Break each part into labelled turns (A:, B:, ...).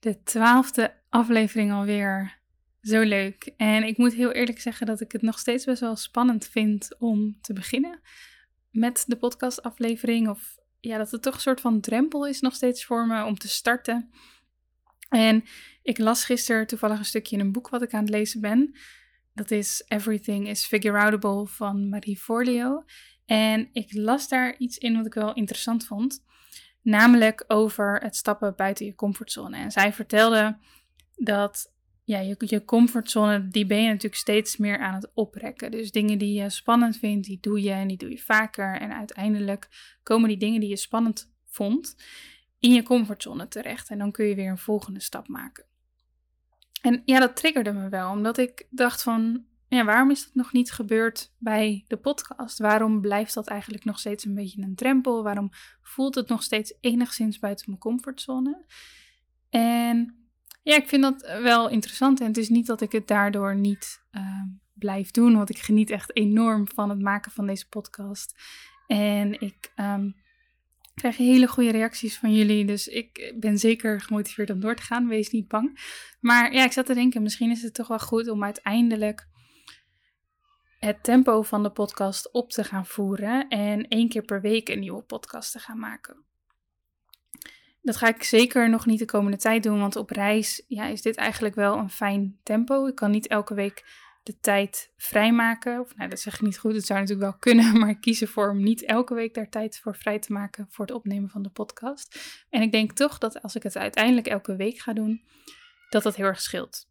A: De twaalfde aflevering alweer. Zo leuk. En ik moet heel eerlijk zeggen dat ik het nog steeds best wel spannend vind om te beginnen met de podcastaflevering. Of ja, dat het toch een soort van drempel is nog steeds voor me om te starten. En ik las gisteren toevallig een stukje in een boek wat ik aan het lezen ben. Dat is Everything is Figure Outable van Marie Forleo. En ik las daar iets in wat ik wel interessant vond. Namelijk over het stappen buiten je comfortzone. En zij vertelde dat ja, je, je comfortzone, die ben je natuurlijk steeds meer aan het oprekken. Dus dingen die je spannend vindt, die doe je en die doe je vaker. En uiteindelijk komen die dingen die je spannend vond in je comfortzone terecht. En dan kun je weer een volgende stap maken. En ja, dat triggerde me wel, omdat ik dacht van, ja, waarom is dat nog niet gebeurd bij de podcast? Waarom blijft dat eigenlijk nog steeds een beetje een drempel? Waarom voelt het nog steeds enigszins buiten mijn comfortzone? En ja, ik vind dat wel interessant. En het is niet dat ik het daardoor niet uh, blijf doen, want ik geniet echt enorm van het maken van deze podcast. En ik um, krijg hele goede reacties van jullie, dus ik ben zeker gemotiveerd om door te gaan. Wees niet bang. Maar ja, ik zat te denken, misschien is het toch wel goed om uiteindelijk het tempo van de podcast op te gaan voeren en één keer per week een nieuwe podcast te gaan maken. Dat ga ik zeker nog niet de komende tijd doen, want op reis ja, is dit eigenlijk wel een fijn tempo. Ik kan niet elke week de tijd vrijmaken. Of nou, dat zeg ik niet goed, het zou natuurlijk wel kunnen, maar ik kies ervoor om niet elke week daar tijd voor vrij te maken voor het opnemen van de podcast. En ik denk toch dat als ik het uiteindelijk elke week ga doen, dat dat heel erg scheelt.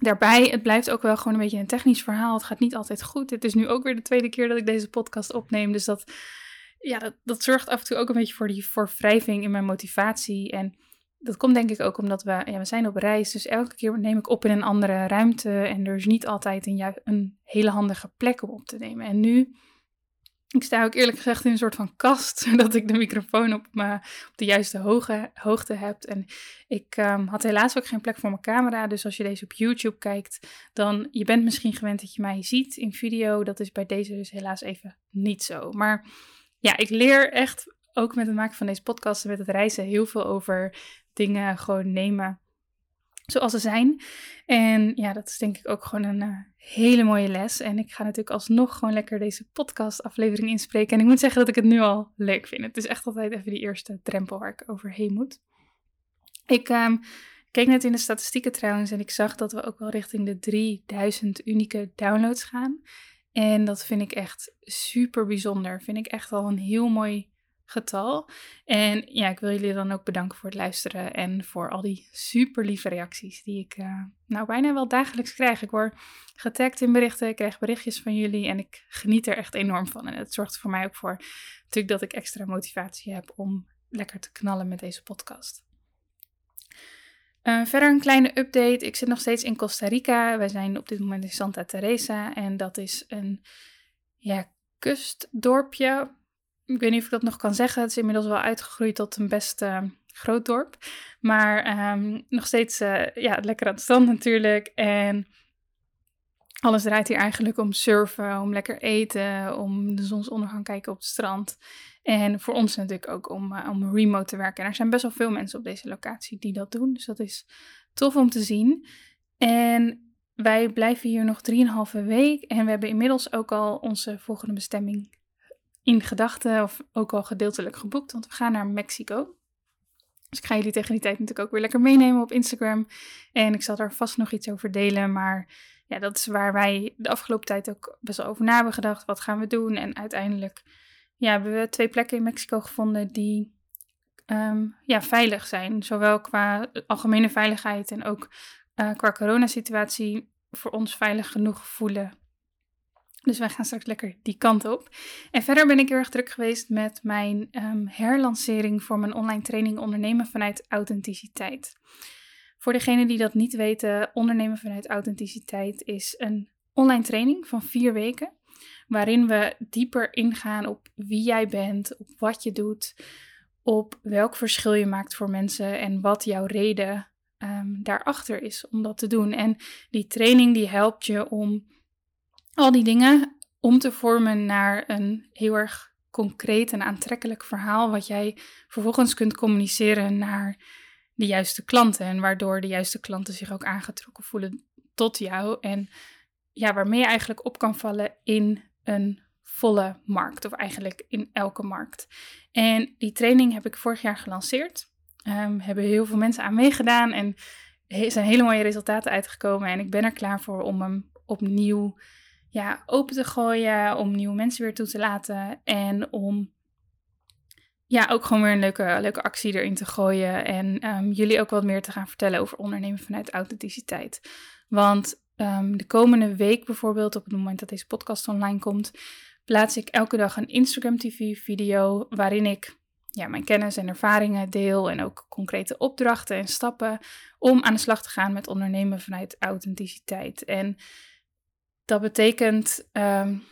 A: Daarbij, het blijft ook wel gewoon een beetje een technisch verhaal. Het gaat niet altijd goed. Het is nu ook weer de tweede keer dat ik deze podcast opneem. Dus dat, ja, dat, dat zorgt af en toe ook een beetje voor die voor wrijving in mijn motivatie. En dat komt denk ik ook omdat we, ja, we zijn op reis. Dus elke keer neem ik op in een andere ruimte. En er is niet altijd een, een hele handige plek om op te nemen. En nu ik sta ook eerlijk gezegd in een soort van kast, zodat ik de microfoon op, op de juiste hoge, hoogte heb. En ik um, had helaas ook geen plek voor mijn camera, dus als je deze op YouTube kijkt, dan je bent misschien gewend dat je mij ziet in video. Dat is bij deze dus helaas even niet zo. Maar ja, ik leer echt ook met het maken van deze podcast en met het reizen heel veel over dingen gewoon nemen zoals ze zijn. En ja, dat is denk ik ook gewoon een uh, hele mooie les. En ik ga natuurlijk alsnog gewoon lekker deze podcast-aflevering inspreken. En ik moet zeggen dat ik het nu al leuk vind. Het is echt altijd even die eerste drempel waar ik overheen moet. Ik um, keek net in de statistieken trouwens en ik zag dat we ook wel richting de 3000 unieke downloads gaan. En dat vind ik echt super bijzonder. Vind ik echt al een heel mooi getal. En ja, ik wil jullie dan ook bedanken voor het luisteren en voor al die super lieve reacties die ik uh, nou bijna wel dagelijks krijg. Ik word getagd in berichten, ik krijg berichtjes van jullie en ik geniet er echt enorm van. En het zorgt voor mij ook voor natuurlijk dat ik extra motivatie heb om lekker te knallen met deze podcast. Uh, verder een kleine update. Ik zit nog steeds in Costa Rica. Wij zijn op dit moment in Santa Teresa en dat is een ja, kustdorpje ik weet niet of ik dat nog kan zeggen. Het is inmiddels wel uitgegroeid tot een best uh, groot dorp. Maar um, nog steeds uh, ja, lekker aan het strand natuurlijk. En alles draait hier eigenlijk om surfen, om lekker eten, om de zonsondergang kijken op het strand. En voor ons natuurlijk ook om, uh, om remote te werken. En er zijn best wel veel mensen op deze locatie die dat doen. Dus dat is tof om te zien. En wij blijven hier nog 3,5 week. En we hebben inmiddels ook al onze volgende bestemming in gedachten of ook al gedeeltelijk geboekt, want we gaan naar Mexico. Dus ik ga jullie tegen die tijd natuurlijk ook weer lekker meenemen op Instagram. En ik zal daar vast nog iets over delen. Maar ja, dat is waar wij de afgelopen tijd ook best wel over na hebben gedacht. Wat gaan we doen? En uiteindelijk ja, hebben we twee plekken in Mexico gevonden die ehm, ja, veilig zijn. Zowel qua algemene veiligheid en ook uh, qua coronasituatie voor ons veilig genoeg voelen dus wij gaan straks lekker die kant op. En verder ben ik heel erg druk geweest met mijn um, herlancering voor mijn online training Ondernemen vanuit Authenticiteit. Voor degenen die dat niet weten, Ondernemen vanuit Authenticiteit is een online training van vier weken. Waarin we dieper ingaan op wie jij bent, op wat je doet, op welk verschil je maakt voor mensen en wat jouw reden um, daarachter is om dat te doen. En die training die helpt je om al die dingen om te vormen naar een heel erg concreet en aantrekkelijk verhaal, wat jij vervolgens kunt communiceren naar de juiste klanten. En waardoor de juiste klanten zich ook aangetrokken voelen tot jou. En ja, waarmee je eigenlijk op kan vallen in een volle markt, of eigenlijk in elke markt. En die training heb ik vorig jaar gelanceerd. Um, hebben heel veel mensen aan meegedaan en er zijn hele mooie resultaten uitgekomen. En ik ben er klaar voor om hem opnieuw ja, open te gooien, om nieuwe mensen weer toe te laten en om ja, ook gewoon weer een leuke, leuke actie erin te gooien en um, jullie ook wat meer te gaan vertellen over ondernemen vanuit authenticiteit. Want um, de komende week bijvoorbeeld, op het moment dat deze podcast online komt, plaats ik elke dag een Instagram TV video waarin ik ja, mijn kennis en ervaringen deel en ook concrete opdrachten en stappen om aan de slag te gaan met ondernemen vanuit authenticiteit. En dat betekent um,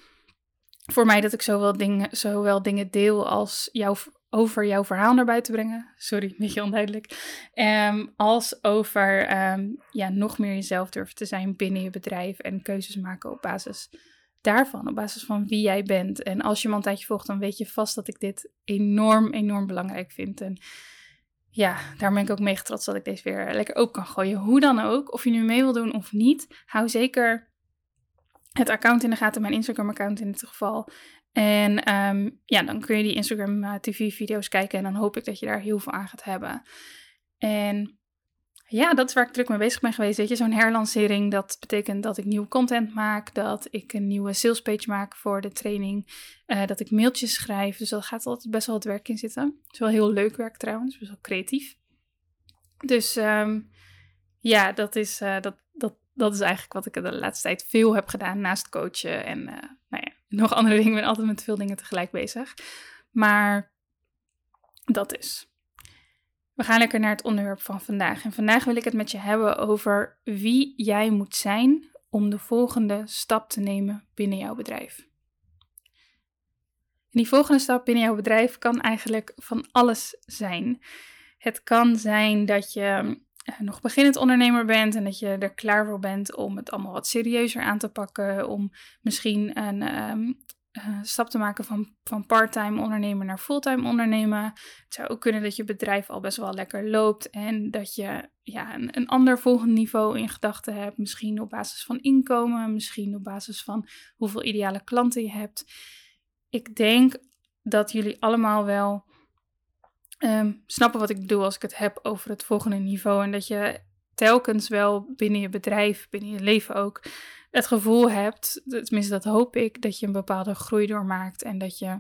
A: voor mij dat ik zowel dingen, zowel dingen deel als jou, over jouw verhaal naar buiten brengen. Sorry, een beetje onduidelijk. Um, als over um, ja, nog meer jezelf durven te zijn binnen je bedrijf en keuzes maken op basis daarvan, op basis van wie jij bent. En als je me een tijdje volgt, dan weet je vast dat ik dit enorm, enorm belangrijk vind. En ja, daar ben ik ook mee trots dat ik deze weer lekker open kan gooien. Hoe dan ook, of je nu mee wil doen of niet, hou zeker het account in de gaten, mijn Instagram-account in dit geval. En um, ja, dan kun je die Instagram uh, TV-video's kijken en dan hoop ik dat je daar heel veel aan gaat hebben. En ja, dat is waar ik druk mee bezig ben geweest. Weet je, zo'n herlancering, dat betekent dat ik nieuwe content maak, dat ik een nieuwe salespage maak voor de training, uh, dat ik mailtjes schrijf. Dus dat gaat altijd best wel het werk in zitten. Het is wel heel leuk werk trouwens, best wel creatief. Dus um, ja, dat is, uh, dat, dat, is eigenlijk wat ik de laatste tijd veel heb gedaan naast coachen. En uh, nou ja, nog andere dingen. Ik ben altijd met veel dingen tegelijk bezig. Maar dat is. We gaan lekker naar het onderwerp van vandaag. En vandaag wil ik het met je hebben over wie jij moet zijn om de volgende stap te nemen binnen jouw bedrijf. En die volgende stap binnen jouw bedrijf kan eigenlijk van alles zijn. Het kan zijn dat je nog beginnend ondernemer bent en dat je er klaar voor bent om het allemaal wat serieuzer aan te pakken, om misschien een um, stap te maken van, van part-time ondernemer naar fulltime ondernemen. Het zou ook kunnen dat je bedrijf al best wel lekker loopt en dat je ja, een, een ander volgend niveau in gedachten hebt, misschien op basis van inkomen, misschien op basis van hoeveel ideale klanten je hebt. Ik denk dat jullie allemaal wel um, snappen wat ik bedoel als ik het heb over het volgende niveau. En dat je telkens wel binnen je bedrijf, binnen je leven ook, het gevoel hebt, tenminste dat hoop ik, dat je een bepaalde groei doormaakt. En dat je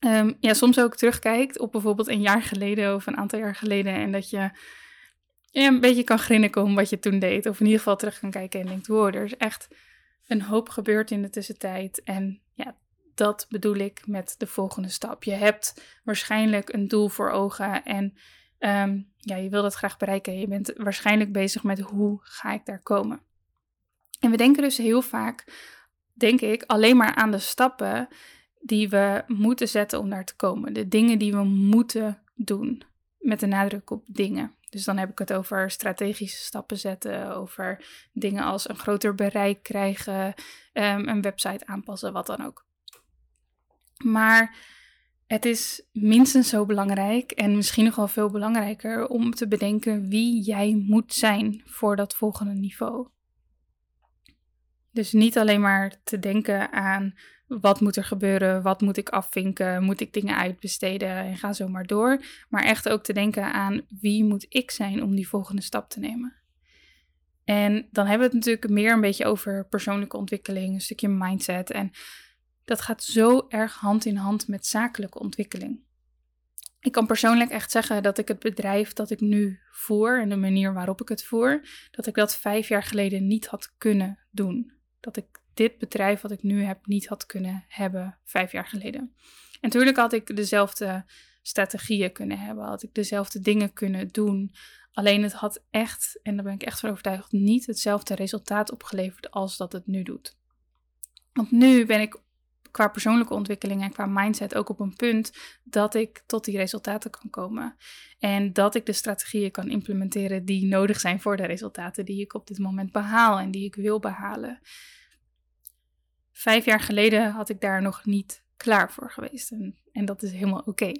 A: um, ja, soms ook terugkijkt op bijvoorbeeld een jaar geleden of een aantal jaar geleden. En dat je een beetje kan grinniken om wat je toen deed. Of in ieder geval terug kan kijken en denkt, wow, er is echt een hoop gebeurd in de tussentijd. En dat bedoel ik met de volgende stap. Je hebt waarschijnlijk een doel voor ogen en um, ja, je wil dat graag bereiken. Je bent waarschijnlijk bezig met hoe ga ik daar komen. En we denken dus heel vaak, denk ik, alleen maar aan de stappen die we moeten zetten om daar te komen. De dingen die we moeten doen. Met de nadruk op dingen. Dus dan heb ik het over strategische stappen zetten, over dingen als een groter bereik krijgen, um, een website aanpassen, wat dan ook. Maar het is minstens zo belangrijk en misschien nog wel veel belangrijker om te bedenken wie jij moet zijn voor dat volgende niveau. Dus niet alleen maar te denken aan wat moet er gebeuren, wat moet ik afvinken, moet ik dingen uitbesteden en ga zo maar door. Maar echt ook te denken aan wie moet ik zijn om die volgende stap te nemen. En dan hebben we het natuurlijk meer een beetje over persoonlijke ontwikkeling, een stukje mindset. En dat gaat zo erg hand in hand met zakelijke ontwikkeling. Ik kan persoonlijk echt zeggen dat ik het bedrijf dat ik nu voer en de manier waarop ik het voer, dat ik dat vijf jaar geleden niet had kunnen doen. Dat ik dit bedrijf wat ik nu heb niet had kunnen hebben vijf jaar geleden. En natuurlijk had ik dezelfde strategieën kunnen hebben, had ik dezelfde dingen kunnen doen. Alleen het had echt, en daar ben ik echt van overtuigd, niet hetzelfde resultaat opgeleverd als dat het nu doet. Want nu ben ik qua persoonlijke ontwikkeling en qua mindset ook op een punt dat ik tot die resultaten kan komen. En dat ik de strategieën kan implementeren die nodig zijn voor de resultaten die ik op dit moment behaal en die ik wil behalen. Vijf jaar geleden had ik daar nog niet klaar voor geweest. En, en dat is helemaal oké.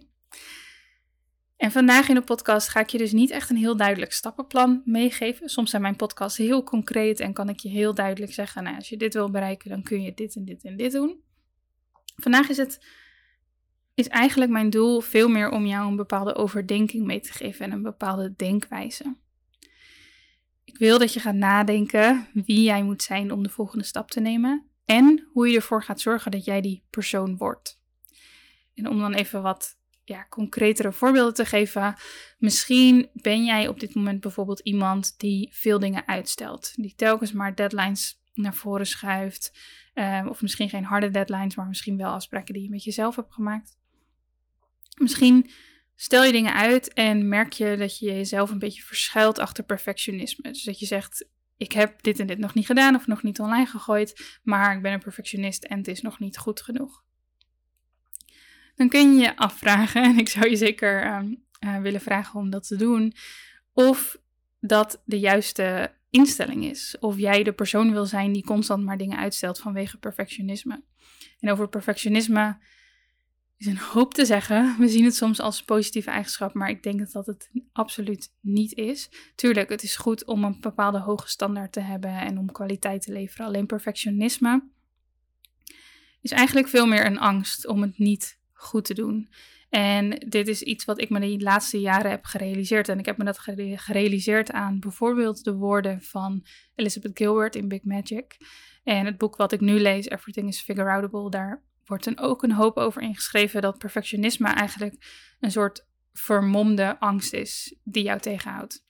A: En vandaag in de podcast ga ik je dus niet echt een heel duidelijk stappenplan meegeven. Soms zijn mijn podcasts heel concreet en kan ik je heel duidelijk zeggen: nou, als je dit wil bereiken, dan kun je dit en dit en dit doen. Vandaag is het is eigenlijk mijn doel veel meer om jou een bepaalde overdenking mee te geven en een bepaalde denkwijze. Ik wil dat je gaat nadenken wie jij moet zijn om de volgende stap te nemen en hoe je ervoor gaat zorgen dat jij die persoon wordt. En om dan even wat ja, concretere voorbeelden te geven. Misschien ben jij op dit moment bijvoorbeeld iemand die veel dingen uitstelt. Die telkens maar deadlines naar voren schuift. Ehm, of misschien geen harde deadlines, maar misschien wel afspraken die je met jezelf hebt gemaakt. Misschien stel je dingen uit en merk je dat je jezelf een beetje verschuilt achter perfectionisme. Dus dat je zegt: Ik heb dit en dit nog niet gedaan of nog niet online gegooid, maar ik ben een perfectionist en het is nog niet goed genoeg. Dan kun je je afvragen, en ik zou je zeker ehm, eh, willen vragen om dat te doen, of dat de juiste instelling is. Of jij de persoon wil zijn die constant maar dingen uitstelt vanwege perfectionisme. En over perfectionisme is een hoop te zeggen. We zien het soms als positieve eigenschap, maar ik denk dat dat het absoluut niet is. Tuurlijk, het is goed om een bepaalde hoge standaard te hebben en om kwaliteit te leveren. Alleen perfectionisme is eigenlijk veel meer een angst om het niet goed te doen. En dit is iets wat ik me de laatste jaren heb gerealiseerd. En ik heb me dat gerealiseerd aan bijvoorbeeld de woorden van Elizabeth Gilbert in Big Magic. En het boek wat ik nu lees, Everything is Figure Outable, daar wordt dan ook een hoop over ingeschreven dat perfectionisme eigenlijk een soort vermomde angst is die jou tegenhoudt.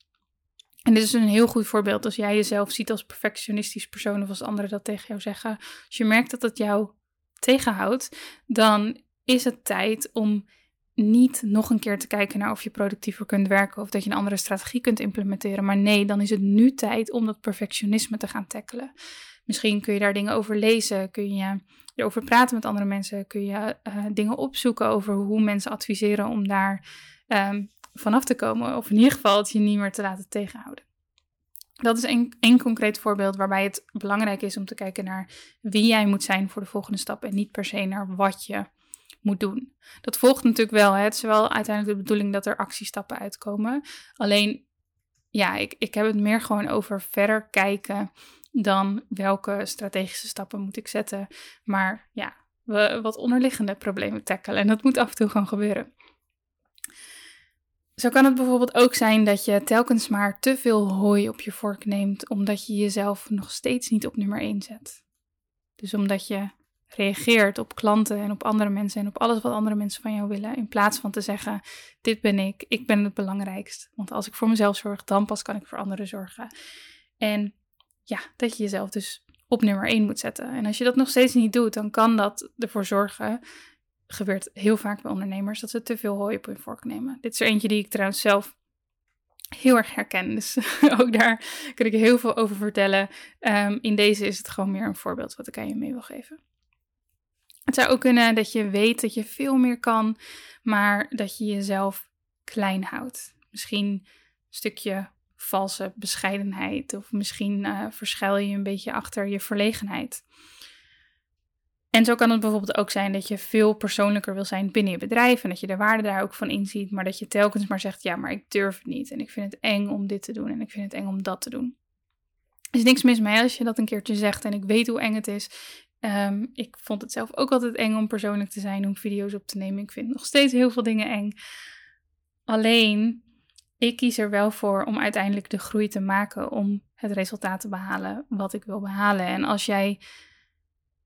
A: En dit is een heel goed voorbeeld als jij jezelf ziet als perfectionistisch persoon of als anderen dat tegen jou zeggen. Als je merkt dat het jou tegenhoudt, dan is het tijd om niet nog een keer te kijken naar of je productiever kunt werken of dat je een andere strategie kunt implementeren. Maar nee, dan is het nu tijd om dat perfectionisme te gaan tackelen. Misschien kun je daar dingen over lezen, kun je erover praten met andere mensen, kun je uh, dingen opzoeken over hoe mensen adviseren om daar um, vanaf te komen. Of in ieder geval het je niet meer te laten tegenhouden. Dat is één concreet voorbeeld waarbij het belangrijk is om te kijken naar wie jij moet zijn voor de volgende stap en niet per se naar wat je moet doen. Dat volgt natuurlijk wel. Hè. Het is wel uiteindelijk de bedoeling dat er actiestappen uitkomen. Alleen, ja, ik, ik heb het meer gewoon over verder kijken dan welke strategische stappen moet ik zetten. Maar ja, we, wat onderliggende problemen tackelen. En dat moet af en toe gewoon gebeuren. Zo kan het bijvoorbeeld ook zijn dat je telkens maar te veel hooi op je vork neemt, omdat je jezelf nog steeds niet op nummer 1 zet. Dus omdat je reageert op klanten en op andere mensen en op alles wat andere mensen van jou willen. In plaats van te zeggen: Dit ben ik, ik ben het belangrijkst. Want als ik voor mezelf zorg, dan pas kan ik voor anderen zorgen. En ja, dat je jezelf dus op nummer 1 moet zetten. En als je dat nog steeds niet doet, dan kan dat ervoor zorgen. Gebeurt heel vaak bij ondernemers dat ze te veel hooi op hun vork nemen. Dit is er eentje die ik trouwens zelf heel erg herken. Dus ook daar kan ik heel veel over vertellen. Um, in deze is het gewoon meer een voorbeeld wat ik aan je mee wil geven. Het zou ook kunnen dat je weet dat je veel meer kan, maar dat je jezelf klein houdt. Misschien een stukje valse bescheidenheid, of misschien uh, verschuil je een beetje achter je verlegenheid. En zo kan het bijvoorbeeld ook zijn dat je veel persoonlijker wil zijn binnen je bedrijf en dat je de waarde daar ook van inziet, maar dat je telkens maar zegt: ja, maar ik durf het niet en ik vind het eng om dit te doen en ik vind het eng om dat te doen. Er is niks mis mee als je dat een keertje zegt en ik weet hoe eng het is Ehm, ik vond het zelf ook altijd eng om persoonlijk te zijn, om video's op te nemen. Ik vind nog steeds heel veel dingen eng. Alleen, ik kies er wel voor om uiteindelijk de groei te maken, om het resultaat te behalen wat ik wil behalen. En als jij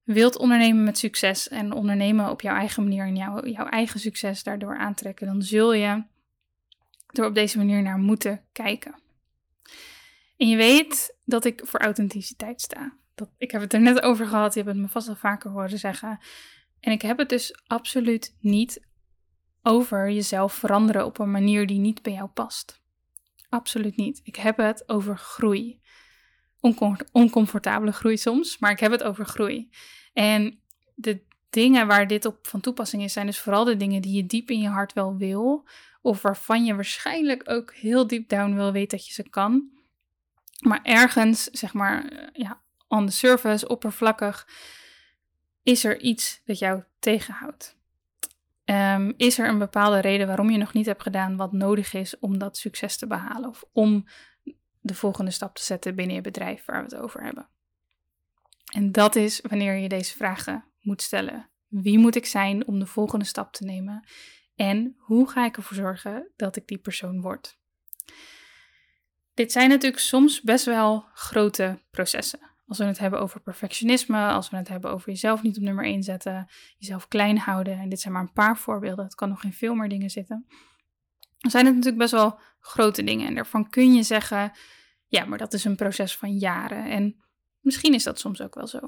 A: wilt ondernemen met succes en ondernemen op jouw eigen manier en jouw, jouw eigen succes daardoor aantrekken, dan zul je er op deze manier naar moeten kijken. En je weet dat ik voor authenticiteit sta. Ik heb het er net over gehad, je hebt het me vast al vaker horen zeggen. En ik heb het dus absoluut niet over jezelf veranderen op een manier die niet bij jou past. Absoluut niet. Ik heb het over groei. oncomfortabele groei soms, maar ik heb het over groei. En de dingen waar dit op van toepassing is, zijn dus vooral de dingen die je diep in je hart wel wil, of waarvan je waarschijnlijk ook heel diep down wil weten dat je ze kan. Maar ergens, zeg maar, eh, ja, on the surface, oppervlakkig, is er iets dat jou tegenhoudt. Ehm, is er een bepaalde reden waarom je nog niet hebt gedaan wat nodig is om dat succes te behalen of om de volgende stap te zetten binnen je bedrijf waar we het over hebben? En dat is wanneer je deze vragen moet stellen. Wie moet ik zijn om de volgende stap te nemen? En hoe ga ik ervoor zorgen dat ik die persoon word? Dit zijn natuurlijk soms best wel grote processen. Als we het hebben over perfectionisme, als we het hebben over jezelf niet op nummer 1 zetten, jezelf klein houden. En dit zijn maar een paar voorbeelden, het kan nog in veel meer dingen zitten. Dan zijn het natuurlijk best wel grote dingen. En daarvan kun je zeggen, ja, maar dat is een proces van jaren. En misschien is dat soms ook wel zo.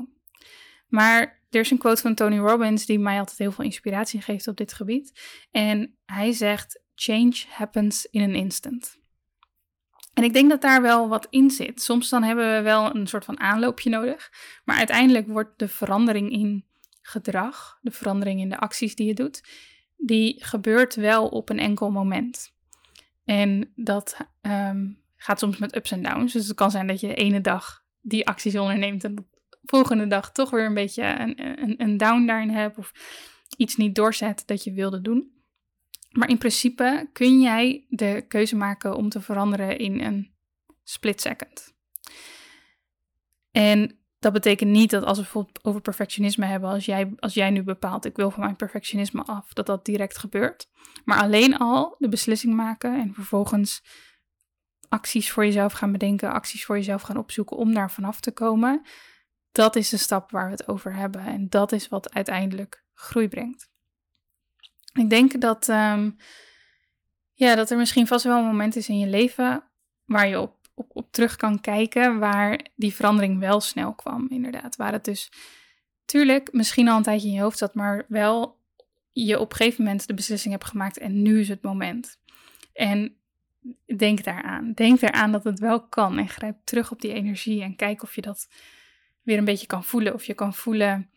A: Maar er is een quote van Tony Robbins die mij altijd heel veel inspiratie geeft op dit gebied. En hij zegt: Change happens in an instant. En ik denk dat daar wel wat in zit. Soms dan hebben we wel een soort van aanloopje nodig. Maar uiteindelijk wordt de verandering in gedrag, de verandering in de acties die je doet, die gebeurt wel op een enkel moment. En dat ehm, gaat soms met ups en downs. Dus het kan zijn dat je de ene dag die acties onderneemt en de volgende dag toch weer een beetje een, een, een down daarin hebt of iets niet doorzet dat je wilde doen. Maar in principe kun jij de keuze maken om te veranderen in een split second. En dat betekent niet dat als we bijvoorbeeld over perfectionisme hebben, als jij, als jij nu bepaalt, ik wil van mijn perfectionisme af, dat dat direct gebeurt. Maar alleen al de beslissing maken en vervolgens acties voor jezelf gaan bedenken, acties voor jezelf gaan opzoeken om daar vanaf te komen, dat is de stap waar we het over hebben. En dat is wat uiteindelijk groei brengt. Ik denk dat, um, ja, dat er misschien vast wel een moment is in je leven waar je op, op, op terug kan kijken, waar die verandering wel snel kwam, inderdaad. Waar het dus, tuurlijk, misschien al een tijdje in je hoofd zat, maar wel je op een gegeven moment de beslissing hebt gemaakt en nu is het moment. En denk daaraan. Denk eraan dat het wel kan en grijp terug op die energie en kijk of je dat weer een beetje kan voelen. Of je kan voelen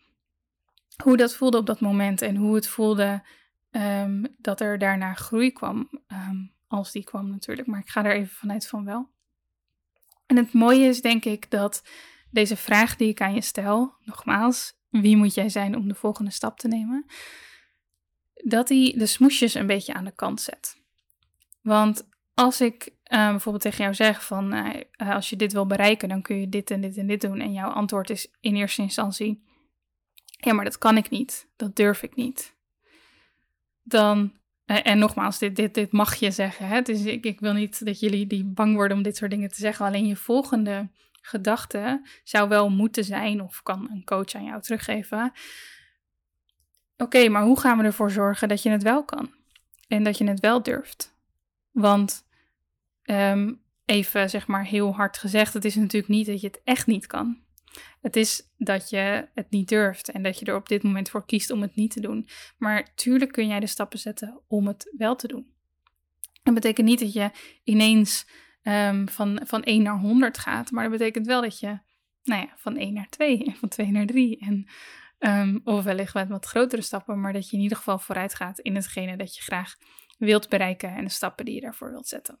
A: hoe dat voelde op dat moment en hoe het voelde Ehm, dat er daarna groei kwam. Ehm, als die kwam natuurlijk, maar ik ga er even vanuit van wel. En het mooie is denk ik dat deze vraag die ik aan je stel, nogmaals, wie moet jij zijn om de volgende stap te nemen? Dat die de smoesjes een beetje aan de kant zet. Want als ik ehm, bijvoorbeeld tegen jou zeg van uh, als je dit wil bereiken, dan kun je dit en dit en dit doen. En jouw antwoord is in eerste instantie, ja, maar dat kan ik niet. Dat durf ik niet dan. Eh, en nogmaals, dit, dit, dit mag je zeggen. Hè? Ik, ik wil niet dat jullie die bang worden om dit soort dingen te zeggen. Alleen je volgende gedachte zou wel moeten zijn, of kan een coach aan jou teruggeven. Oké, maar hoe gaan we ervoor zorgen dat je het wel kan? En dat je het wel durft? Want ehm, even zeg maar heel hard gezegd, het is natuurlijk niet dat je het echt niet kan. Het is dat je het niet durft en dat je er op dit moment voor kiest om het niet te doen. Maar tuurlijk kun jij de stappen zetten om het wel te doen. Dat betekent niet dat je ineens um, van, van 1 naar 100 gaat, maar dat betekent wel dat je nou ja, van 1 naar 2 en van 2 naar 3 en um, of wellicht met wat grotere stappen, maar dat je in ieder geval vooruit gaat in hetgene dat je graag wilt bereiken en de stappen die je daarvoor wilt zetten.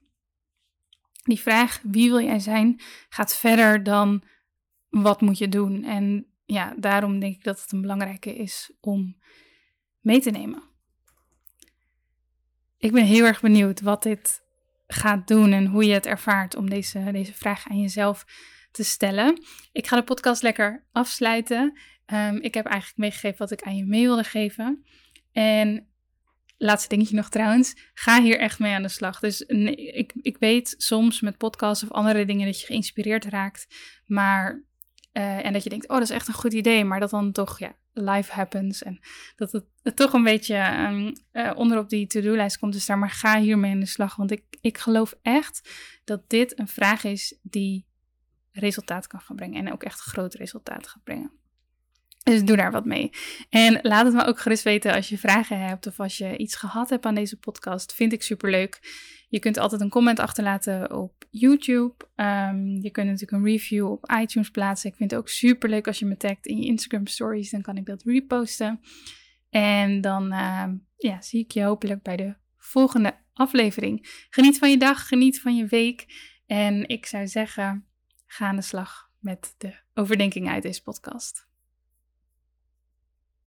A: Die vraag, wie wil jij zijn, gaat verder dan wat moet je doen? En ja, daarom denk ik dat het een belangrijke is om mee te nemen. Ik ben heel erg benieuwd wat dit gaat doen en hoe je het ervaart om deze, deze vraag aan jezelf te stellen. Ik ga de podcast lekker afsluiten. Ehm, ik heb eigenlijk meegegeven wat ik aan je mee wilde geven. En laatste dingetje nog trouwens. Ga hier echt mee aan de slag. Dus ik, ik weet soms met podcasts of andere dingen dat je geïnspireerd raakt. Maar uh, en dat je denkt, oh, dat is echt een goed idee. Maar dat dan toch, ja, life happens. En dat het, het toch een beetje um, uh, onder op die to-do-lijst komt te staan. Maar ga hiermee aan de slag. Want ik, ik geloof echt dat dit een vraag is die resultaat kan gaan brengen. En ook echt groot resultaat gaat brengen. Dus doe daar wat mee. En laat het me ook gerust weten als je vragen hebt of als je iets gehad hebt aan deze podcast. Vind ik super leuk. Je kunt altijd een comment achterlaten op YouTube. Um, je kunt natuurlijk een review op iTunes plaatsen. Ik vind het ook super leuk als je me tagt in je Instagram stories. Dan kan ik dat reposten. En dan uh, ja, zie ik je hopelijk bij de volgende aflevering. Geniet van je dag, geniet van je week. En ik zou zeggen, ga aan de slag met de overdenking uit deze podcast.